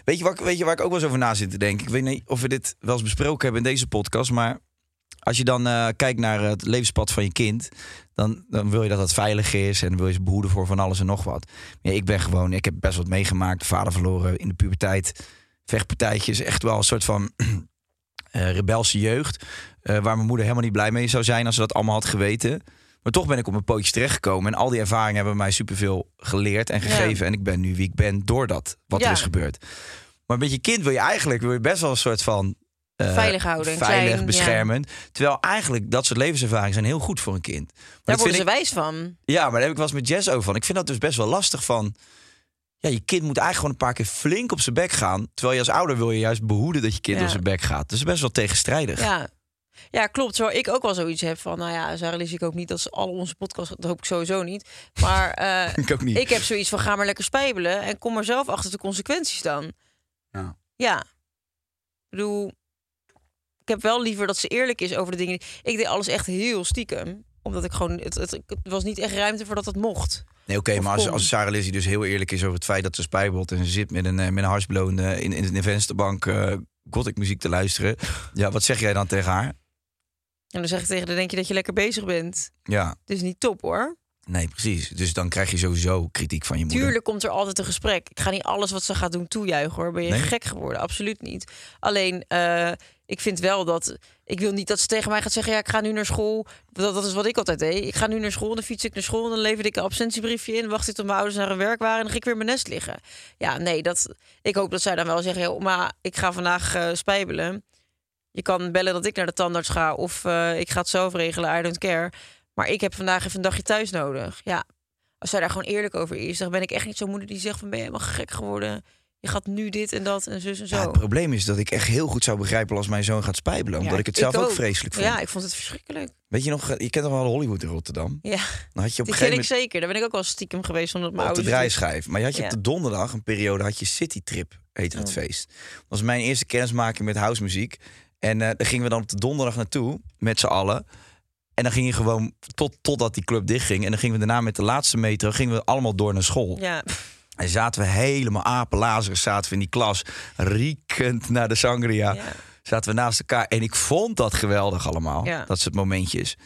Weet je, waar, weet je waar ik ook wel eens over na zit te denken? Ik weet niet of we dit wel eens besproken hebben in deze podcast, maar als je dan eh, kijkt naar het levenspad van je kind, dan, dan wil je dat het veilig is en wil je ze behoeden voor van alles en nog wat. Maar ja, ik ben gewoon, ik heb best wat meegemaakt, vader verloren in de puberteit, vechtpartijtjes, echt wel een soort van eh, rebelse jeugd, eh, waar mijn moeder helemaal niet blij mee zou zijn als ze dat allemaal had geweten. Maar toch ben ik op mijn pootjes terechtgekomen. En al die ervaringen hebben mij superveel geleerd en gegeven. En ik ben nu wie ik ben door dat, wat Ja. er is gebeurd. Maar met je kind wil je eigenlijk wil je best wel een soort van... eh, Veilig houden, Veilig, klein, ja. beschermend. Terwijl eigenlijk dat soort levenservaringen zijn heel goed voor een kind. Maar Daar worden ze ik, wijs van. Ja, maar daar heb ik wel eens met Jess over van. Ik vind dat dus best wel lastig van... Ja, je kind moet eigenlijk gewoon een paar keer flink op zijn bek gaan. Terwijl je als ouder wil je juist behoeden dat je kind Ja. op zijn bek gaat. Dat is best wel tegenstrijdig. Ja. Ja, klopt. Terwijl ik ook wel zoiets heb van, nou ja, Sarah Lies, ik hoop niet dat ze al onze podcasts, dat hoop ik sowieso niet. Maar eh, Ik ook niet. ik heb zoiets van, ga maar lekker spijbelen en kom maar zelf achter de consequenties dan. Ja. Ja. Ik bedoel, ik heb wel liever dat ze eerlijk is over de dingen. Ik deed alles echt heel stiekem. Omdat ik gewoon, het, het, het was niet echt ruimte voor dat het mocht. Nee, oké, maar als, als Sarah Lizzie dus heel eerlijk is over het feit dat ze spijbelt... en ze zit met een, eh, met een harsbloon in, in de vensterbank uh, gothic muziek te luisteren... ja, wat zeg jij dan tegen haar? En dan zeg ik tegen haar, denk je dat je lekker bezig bent. Ja, Het is niet top hoor. nee, precies. Dus dan krijg je sowieso kritiek van je moeder. Tuurlijk komt er altijd een gesprek. Ik ga niet alles wat ze gaat doen toejuichen hoor. Ben je Nee? gek geworden? Absoluut niet. Alleen, eh, ik vind wel dat... Ik wil niet dat ze tegen mij gaat zeggen... ja, ik ga nu naar school. Dat, is wat ik altijd deed. Ik ga nu naar school, dan fiets ik naar school... dan lever ik een absentiebriefje in... wacht ik tot mijn ouders naar hun werk waren... en dan ga ik weer in mijn nest liggen. Ja, nee, dat, ik hoop dat zij dan wel zeggen... joh, maar ik ga vandaag eh, spijbelen. Je kan bellen dat ik naar de tandarts ga... of eh, ik ga het zelf regelen, I don't care. Maar ik heb vandaag even een dagje thuis nodig. Ja, als zij daar gewoon eerlijk over is, dan ben ik echt niet zo'n moeder die zegt van ben je helemaal gek geworden. Je gaat nu dit en dat en zus en zo. Ja, het probleem is dat ik echt heel goed zou begrijpen als mijn zoon gaat spijbelen. Omdat Ja, ik het zelf ook, ook. vreselijk vond. Ja, ik vond het verschrikkelijk. Weet je nog, je kent toch wel Hollywood in Rotterdam? Ja, Dan had je op die een ken ik zeker. Daar ben ik ook wel stiekem geweest omdat mijn op de ouders... draaischijf. Maar je had je op de donderdag, een periode, had je Citytrip, heette het Oh. feest. Dat was mijn eerste kennismaking met housemuziek. En eh daar gingen we dan op de donderdag naartoe, met z'n allen. En dan ging je gewoon tot, totdat die club dichtging. En dan gingen we daarna met de laatste metro gingen we allemaal door naar school. Ja. En zaten we helemaal apenlazers, zaten we in die klas, riekend naar de sangria. Ja. Zaten we naast elkaar. En ik vond dat geweldig allemaal. Ja. Dat soort momentjes.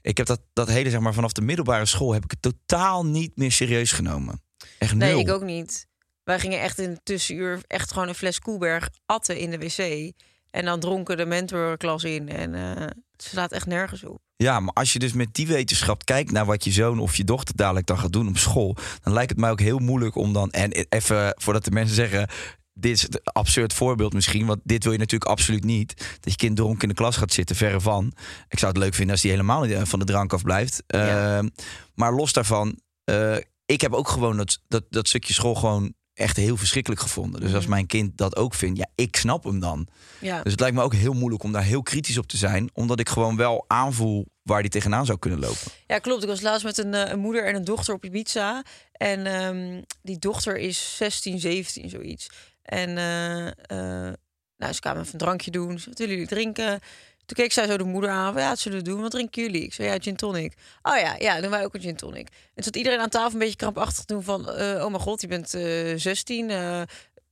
Ik heb dat, dat hele, zeg maar, vanaf de middelbare school heb ik het totaal niet meer serieus genomen. Echt nul. Nee, ik ook niet. Wij gingen echt in het tussenuur echt gewoon een fles Koelberg atten in de wc. En dan dronken de mentorklas in. En eh, het slaat echt nergens op. Ja, maar als je dus met die wetenschap kijkt naar wat je zoon of je dochter dadelijk dan gaat doen op school, dan lijkt het mij ook heel moeilijk om dan. En even voordat de mensen zeggen. Dit is een absurd voorbeeld misschien, want dit wil je natuurlijk absoluut niet. Dat je kind dronken in de klas gaat zitten, verre van. Ik zou het leuk vinden als die helemaal niet eh, van de drank af blijft. Ja. Ehm, maar los daarvan, eh, ik heb ook gewoon dat, dat, dat stukje school gewoon echt heel verschrikkelijk gevonden. Dus als Mhm. mijn kind dat ook vindt, ja, ik snap hem dan. Ja. Dus het lijkt me ook heel moeilijk om daar heel kritisch op te zijn. Omdat ik gewoon wel aanvoel waar die tegenaan zou kunnen lopen. Ja, klopt. Ik was laatst met een, eh, een moeder en een dochter op Ibiza. En ehm, die dochter is 16, 17, zoiets. En eh, eh, nou, ze kwamen even een drankje doen. Ze, willen jullie drinken? Toen keek zij zo de moeder aan. van, Ja, wat zullen doen? Wat drinken jullie? Ik zei, ja, gin tonic. Oh ja, ja, doen wij ook een gin tonic. En zat iedereen aan tafel een beetje krampachtig doen van... eh, oh mijn god, je bent eh 16. eh,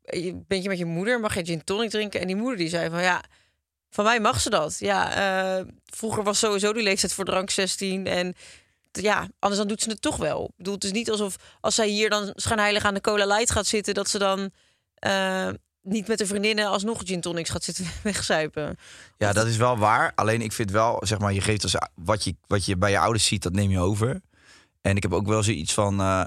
je, je met je moeder? Mag je gin tonic drinken? En die moeder die zei van, ja... Van mij mag ze dat. Ja, eh, vroeger was sowieso die leeftijd voor drank 16. En ja, anders dan doet ze het toch wel. Ik bedoel, het is niet alsof als zij hier dan schijnheilig aan de cola light gaat zitten, dat ze dan eh, niet met de vriendinnen alsnog gin tonics gaat zitten wegzuipen. Ja, dat is wel waar. Alleen ik vind wel, zeg maar, je geeft als wat je, wat je bij je ouders ziet, dat neem je over. En ik heb ook wel zoiets van. eh,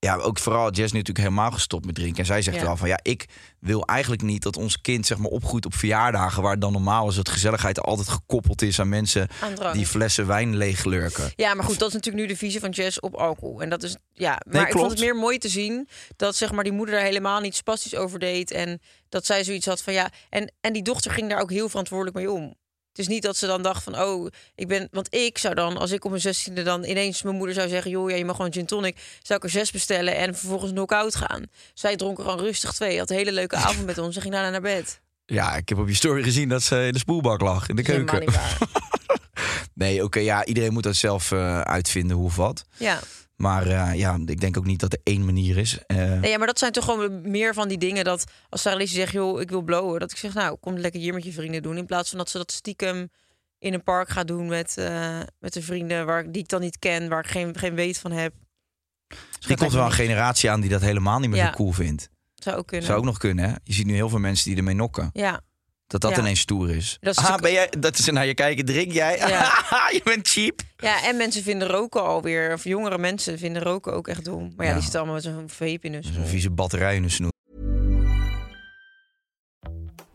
ja, ook vooral Jess nu natuurlijk helemaal gestopt met drinken. En zij zegt Ja. wel van ja, ik wil eigenlijk niet dat ons kind zeg maar opgroeit op verjaardagen waar dan normaal is dat gezelligheid altijd gekoppeld is aan mensen Aan die flessen wijn leeglurken. Ja, maar goed, dat is natuurlijk nu de visie van Jess op alcohol. En dat is, ja, maar ik vond het meer mooi te zien dat zeg maar die moeder daar helemaal niet spastisch over deed. En dat zij zoiets had van ja, en, en die dochter ging daar ook heel verantwoordelijk mee om. Het is niet dat ze dan dacht van, oh, ik ben... Want ik zou dan, als ik op mijn zestiende dan ineens mijn moeder zou zeggen... joh, ja, je mag gewoon gin tonic, zou ik er zes bestellen en vervolgens knock-out gaan. Zij dronk er gewoon rustig twee, had een hele leuke avond met ons en ging daarna naar bed. Ja, ik heb op je story gezien dat ze in de spoelbak lag in de keuken. Nee, oké, ja, iedereen moet dat zelf eh, uitvinden hoe of wat. Ja. Maar eh, ja, ik denk ook niet dat er één manier is. Eh, Nee, ja, maar dat zijn toch gewoon meer van die dingen dat als Sarah Lizzie zegt, joh, ik wil blowen, dat ik zeg, nou, kom lekker hier met je vrienden doen, in plaats van dat ze dat stiekem in een park gaat doen met, eh, met de vrienden waar ik- die ik dan niet ken, waar ik geen, geen weet van heb. Misschien komt er wel een generatie aan die dat helemaal niet meer Ja. zo cool vindt. Zou ook kunnen. Zou ook nog kunnen, hè? Je ziet nu heel veel mensen die ermee nokken. Ja, Dat dat Ja. ineens stoer is. Dat is ah, ben jij, dat is naar je kijken, drink jij? Ja. je bent cheap. ja, en mensen vinden roken alweer, of jongere mensen vinden roken ook echt dom. Maar ja, Ja. die zitten allemaal met zo'n vape in hun Zo'n vieze batterij in de snoer.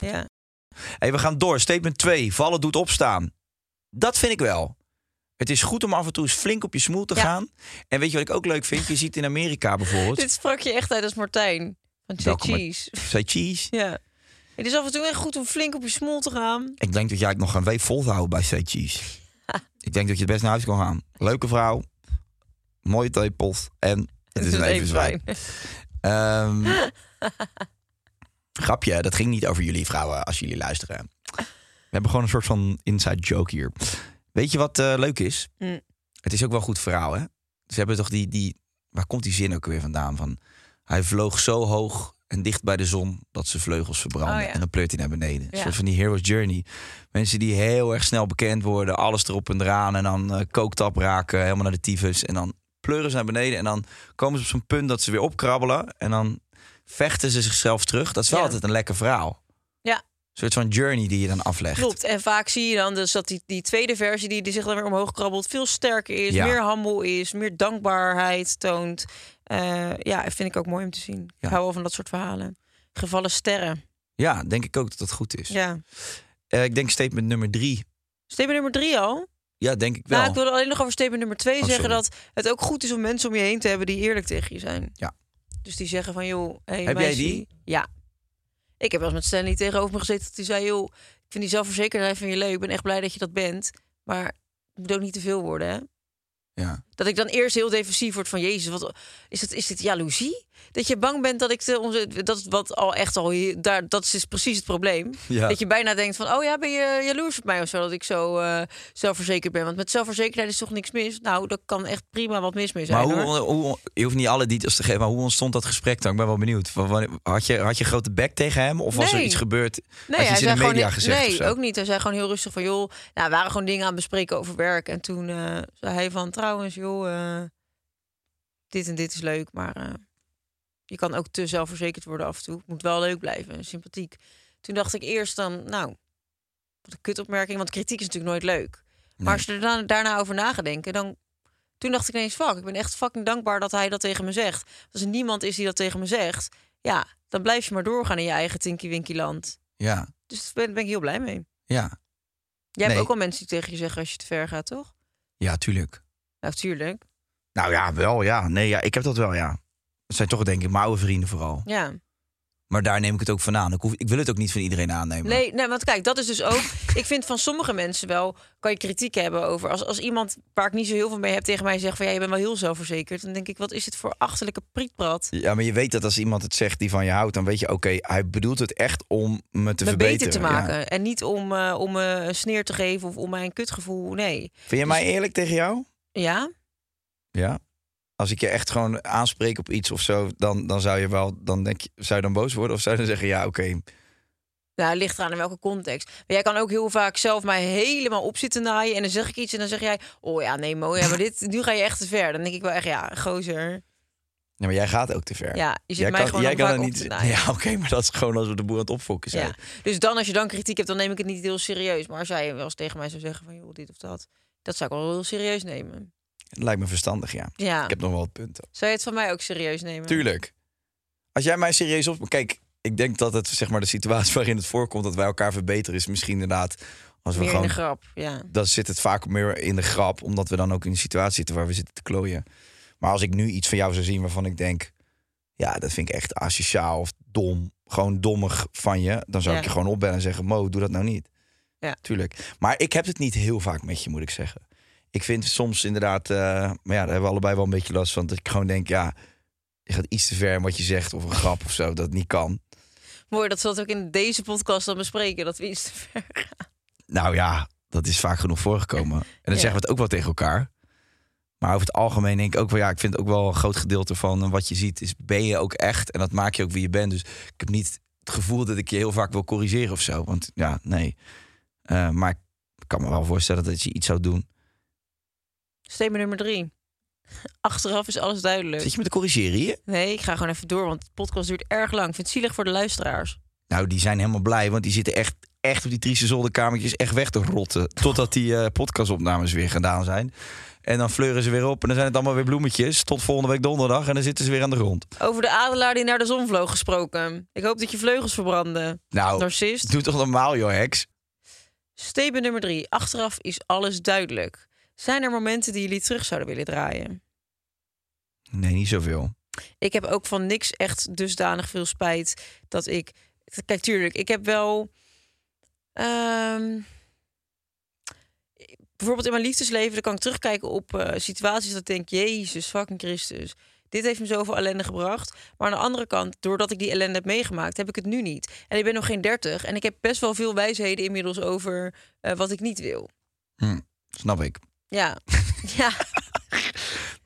Ja. Hey, we gaan door. Statement 2. Vallen doet opstaan. Dat vind ik wel. Het is goed om af en toe eens flink op je smoel te Ja. gaan. En weet je wat ik ook leuk vind? Je ziet in Amerika bijvoorbeeld. Dit sprak je echt uit als Martijn van Say Cheese. Say cheese. Ja. Het is af en toe echt goed om flink op je smoel te gaan. Ik denk dat jij het nog een week vol houden bij Say Cheese. ik denk dat je het best naar huis kan gaan. Leuke vrouw. Mooie tepels. En het is een even zwijn. Grapje, dat ging niet over jullie vrouwen als jullie luisteren. We hebben gewoon een soort van inside joke hier. Weet je wat eh, leuk is? Mm. Het is ook wel goed verhaal, hè? Ze hebben toch die, die... Waar komt die zin ook weer vandaan? Van, hij vloog zo hoog en dicht bij de zon dat zijn vleugels verbranden. Oh, ja. En dan pleurt hij naar beneden. Een Ja. soort van die hero's journey. Mensen die heel erg snel bekend worden. Alles erop en eraan. En dan eh kooktap raken. Helemaal naar de tyfus. En dan pleuren ze naar beneden. En dan komen ze op zo'n punt dat ze weer opkrabbelen. En dan vechten ze zichzelf terug. Dat is wel Ja. altijd een lekker verhaal. Ja. Een soort van journey die je dan aflegt. Klopt. En vaak zie je dan dus dat die, die tweede versie die, die zich dan weer omhoog krabbelt, veel sterker is, Ja. meer humble is, meer dankbaarheid toont. Eh, ja, vind ik ook mooi om te zien. Ja. Ik hou wel van dat soort verhalen. Gevallen sterren. Ja, denk ik ook dat dat goed is. Ja. Eh, ik denk statement nummer drie. Statement nummer drie al? Ja, denk ik wel. Nou, ik wilde alleen nog over statement nummer twee Oh, zeggen dat het ook goed is om mensen om je heen te hebben die eerlijk tegen je zijn. Ja. Dus die zeggen van, joh, hey, Heb jij die? Ja. Ik heb wel eens met Stanley tegenover me gezeten dat hij zei, joh, ik vind die zelfverzekerdheid van je leuk. Ik ben echt blij dat je dat bent. Maar het moet ook niet te veel worden, hè? Ja. Dat ik dan eerst heel defensief word van Jezus, wat is het? Is dit jaloezie? Dat je bang bent dat ik de onze dat is wat al echt al hier- daar dat is dus precies het probleem. Ja. Dat je bijna denkt van oh ja, ben je jaloers op mij of zo dat ik zo eh, zelfverzekerd ben? Want met zelfverzekerdheid is toch niks mis? Nou, dat kan echt prima wat mis mee zijn. Maar hoe, hoe, je hoeft niet alle details te geven, maar hoe ontstond dat gesprek dan? Ik ben wel benieuwd. Had je, had je grote bek tegen hem? Of was er iets gebeurd? Nee, hij in de media niet- gezegd? Nee, ook niet. Hij zei gewoon heel rustig van joh, nou, we waren gewoon dingen aan het bespreken over werk en toen eh, zei hij van trouwens joh, eh, dit en dit is leuk, maar je kan ook te zelfverzekerd worden af en toe. Het moet wel leuk blijven, en sympathiek. Toen dacht ik eerst dan, nou, wat een kutopmerking, want kritiek is natuurlijk nooit leuk. Maar als je er dan, daarna over na gaat denken, dan... Toen dacht ik ineens, fuck, ik ben echt fucking dankbaar dat hij dat tegen me zegt. Als er niemand is die dat tegen me zegt, ja, dan blijf je maar doorgaan in je eigen Tinky Winky land. Ja, Dus daar ben, ben ik heel blij mee. ja. Jij Nee. hebt ook al mensen die tegen je zeggen als je te ver gaat, toch? ja, tuurlijk. Nou, tuurlijk. Nou ja, wel ja. Nee, ja, ik heb dat wel, ja. Het zijn toch denk ik mijn oude vrienden vooral. Ja. Maar daar neem ik het ook van aan. Ik, hoef, ik wil het ook niet van iedereen aannemen. Nee, nee, want kijk, dat is dus ook... ik vind van sommige mensen wel... kan je kritiek hebben over... als, als iemand waar ik niet zo heel veel mee heb tegen mij zegt... van ja, je bent wel heel zelfverzekerd... dan denk ik, wat is dit voor achterlijke prietprat? Ja, maar je weet dat als iemand het zegt die van je houdt, dan weet je, oké, hij bedoelt het echt om me te me verbeteren. beter te Ja. maken. En niet om, eh, om me een sneer te geven... of om mij een kutgevoel, nee. Vind je mij eerlijk tegen jou? Ja? Ja. Als ik je echt gewoon aanspreek op iets of zo, dan, dan zou je wel, dan denk je, zou je dan boos worden of zou je dan zeggen, ja, oké, Nou, het ligt eraan in welke context. Maar jij kan ook heel vaak zelf mij helemaal op zitten naaien... en dan zeg ik iets en dan zeg jij... oh ja, nee, Mo, ja, maar dit, nu ga je echt te ver. Dan denk ik wel echt, ja, gozer. Ja, maar jij gaat ook te ver. Ja, je zit jij mij gewoon jij kan vaak er op niet. Ja, oké, maar dat is gewoon als we de boer aan het opfokken zijn. Ja. Dus dan, als je dan kritiek hebt, dan neem ik het niet heel serieus. Maar als jij wel eens tegen mij zou zeggen van, joh, dit of dat... dat zou ik wel heel serieus nemen. Het lijkt me verstandig, ja. Ja. Ik heb nog wel wat punten. Zou je het van mij ook serieus nemen? Tuurlijk. Als jij mij serieus op... Kijk, ik denk dat het, zeg maar, de situatie waarin het voorkomt dat wij elkaar verbeteren, is misschien inderdaad als we Meer gewoon in de grap, ja. dan zit het vaak meer in de grap, omdat we dan ook in een situatie zitten waar we zitten te klooien. Maar als ik nu iets van jou zou zien waarvan ik denk, ja, dat vind ik echt asociaal of dom, gewoon dommig van je, dan zou Ja. ik je gewoon opbellen en zeggen, Mo, doe dat nou niet. Ja. Tuurlijk. Maar ik heb het niet heel vaak met je, moet ik zeggen. Ik vind soms inderdaad, eh, maar ja, daar hebben we allebei wel een beetje last van, dat ik gewoon denk, ja, je gaat iets te ver in wat je zegt of een grap of zo, dat niet kan. Mooi, dat zal het ook in deze podcast dan bespreken, dat we iets te ver gaan. Nou ja, dat is vaak genoeg voorgekomen. En dan Ja. zeggen we het ook wel tegen elkaar. Maar over het algemeen denk ik ook wel, ja, ik vind ook wel een groot gedeelte van eh, wat je ziet, is ben je ook echt. En dat maak je ook wie je bent. Dus ik heb niet het gevoel dat ik je heel vaak wil corrigeren of zo. Want ja, nee. Eh, maar ik kan me wel voorstellen dat je iets zou doen. Statement nummer drie. Achteraf is alles duidelijk. Zit je me te corrigeren hier? Nee, ik ga gewoon even door, want de podcast duurt erg lang. Ik vind het zielig voor de luisteraars. Nou, die zijn helemaal blij, want die zitten echt, echt op die trieste zolderkamertjes echt weg te rotten. Totdat die eh, podcastopnames weer gedaan zijn. En dan fleuren ze weer op en dan zijn het allemaal weer bloemetjes. Tot volgende week donderdag en dan zitten ze weer aan de grond. Over de adelaar die naar de zon vloog gesproken. Ik hoop dat je vleugels verbranden. Nou, Narcist. doe toch normaal, joh, heks. Statement nummer drie. Achteraf is alles duidelijk. Zijn er momenten die jullie terug zouden willen draaien? Nee, niet zoveel. Ik heb ook van niks echt dusdanig veel spijt dat ik. Kijk, tuurlijk, ik heb wel. ehm, bijvoorbeeld in mijn liefdesleven, dan kan ik terugkijken op eh, situaties dat ik denk: Jezus, fucking Christus. Dit heeft me zoveel ellende gebracht. Maar aan de andere kant, doordat ik die ellende heb meegemaakt, heb ik het nu niet. En ik ben nog geen dertig. En ik heb best wel veel wijsheden inmiddels over eh, wat ik niet wil. Hm, snap ik. Ja. ja.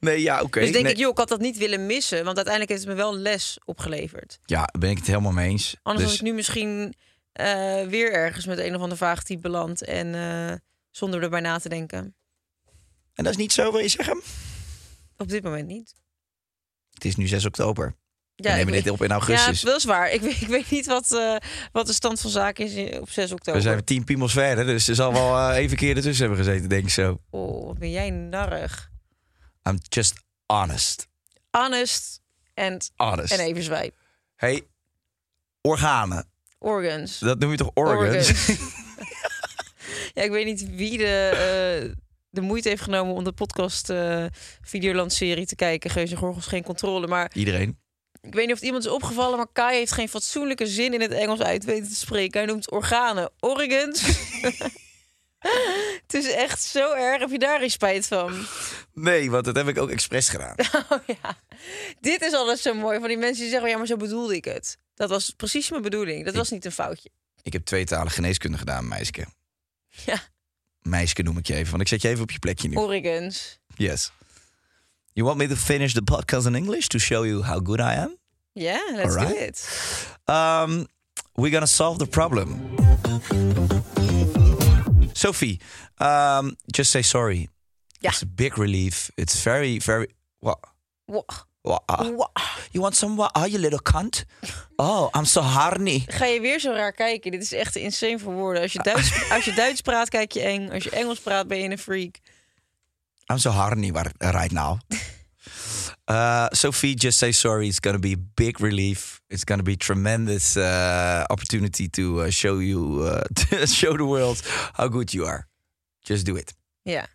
Nee, ja, oké. dus denk nee. ik, joh, ik had dat niet willen missen. Want uiteindelijk heeft het me wel les opgeleverd. Ja, daar ben ik het helemaal mee eens. Anders dus, was ik nu misschien eh, weer ergens met een of ander vaag type beland. En eh, zonder erbij na te denken. En dat is niet zo, wil je zeggen? Op dit moment niet. Het is nu 6 oktober. Ja, We nemen dit op in augustus. Ja, dat is waar. Ik weet, ik weet niet wat, eh, wat de stand van zaken is op 6 oktober. We zijn tien piemels verder, dus er zal wel eh, even keer ertussen hebben gezeten, denk ik zo. Oh, wat ben jij narrig. I'm just honest. Honest en, Honest. en even zwijp. Hey, organen. Organs. Dat noem je toch organs? Ja, ik weet niet wie de, eh, de moeite heeft genomen om de podcast eh Videoland-serie te kijken. Geuze Gorgels geen controle. Maar Iedereen. Ik weet niet of het iemand is opgevallen, maar Kai heeft geen fatsoenlijke zin in het Engels uit weten te spreken. Hij noemt organen organs. het is echt zo erg. Heb je daar geen spijt van? Nee, want dat heb ik ook expres gedaan. Oh ja. Dit is alles zo mooi van die mensen die zeggen: ja, maar zo bedoelde ik het. Dat was precies mijn bedoeling. Dat was niet een foutje. Ik heb tweetalige geneeskunde gedaan, meisje. Ja, Meisje noem ik je even, want ik zet je even op je plekje nu. organs. Yes. You want me to finish the podcast in English to show you how good I am? Yeah, let's do it. Um, we're gonna solve the problem. Sophie, um, just say sorry. Ja. It's a big relief. It's very, very. What? Wa- what uh, you want some? What? Oh, you little cunt. Oh, I'm so horny. Ga je weer zo raar kijken? Dit is echt insane voor woorden. Als je Duits, als je Duits praat, kijk je eng. Als je Engels praat, ben je een freak. I'm so horny right now. Uh, Sophie, just say sorry. It's gonna be a big relief. It's gonna be tremendous uh, opportunity to uh, show you, uh, to show the world how good you are. Just do it. Ja.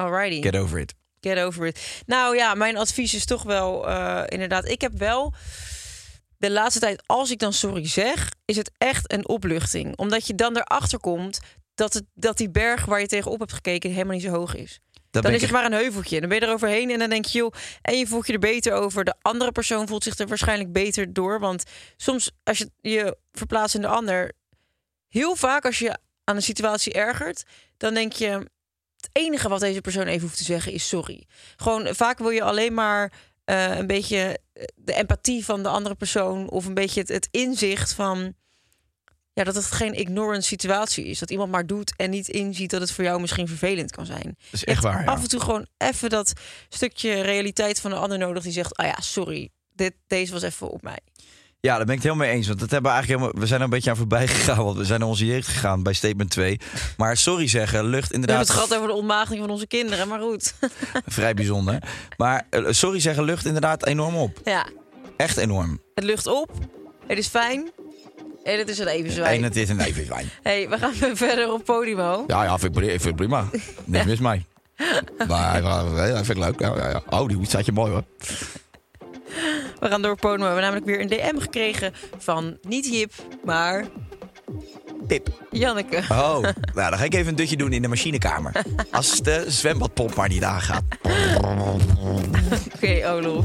Alrighty. Get over it. Get over it. Nou ja, mijn advies is toch wel eh, inderdaad. Ik heb wel de laatste tijd, als ik dan sorry zeg, is het echt een opluchting. Omdat je dan erachter komt dat, het, dat die berg waar je tegenop hebt gekeken helemaal niet zo hoog is. Dan is het maar een heuveltje. Dan ben je er overheen en dan denk je, joh, en je voelt je er beter over. De andere persoon voelt zich er waarschijnlijk beter door. Want soms, als je je verplaatst in de ander, heel vaak als je aan een situatie ergert, dan denk je, het enige wat deze persoon even hoeft te zeggen is sorry. Gewoon vaak wil je alleen maar eh, een beetje eh, de empathie van de andere persoon of een beetje het, het inzicht van ja, dat het geen ignorant situatie is. Dat iemand maar doet en niet inziet dat het voor jou misschien vervelend kan zijn. Dat is echt waar. Ja. Af en toe gewoon even dat stukje realiteit van de ander nodig die zegt: Ah ja, sorry, dit, deze was even op mij. Ja, daar ben ik het helemaal mee eens. Want dat hebben we eigenlijk helemaal, we zijn er een beetje aan voorbij gegaan. Want we zijn naar onze jeugd gegaan bij statement 2. Maar sorry zeggen lucht We hebben inderdaad het gehad over de ontmaagding van onze kinderen, maar goed. vrij bijzonder. Maar eh, sorry zeggen lucht inderdaad enorm op. ja, Echt enorm. het lucht op. Het is fijn. En het is een even En het is een even fijn. hey, we gaan weer verder op Podimo. Ja, ja, vind ik, vind ik prima. Niks mis mee. Maar ja, vind ik leuk. Ja, ja, ja. Oh, die staat je mooi hoor. We gaan door Podimo. We hebben namelijk weer een DM gekregen van niet Jip, maar Pip. Janneke. Oh, nou, dan ga ik even een dutje doen in de machinekamer. Als de zwembadpomp maar niet aangaat. Oké, Olof.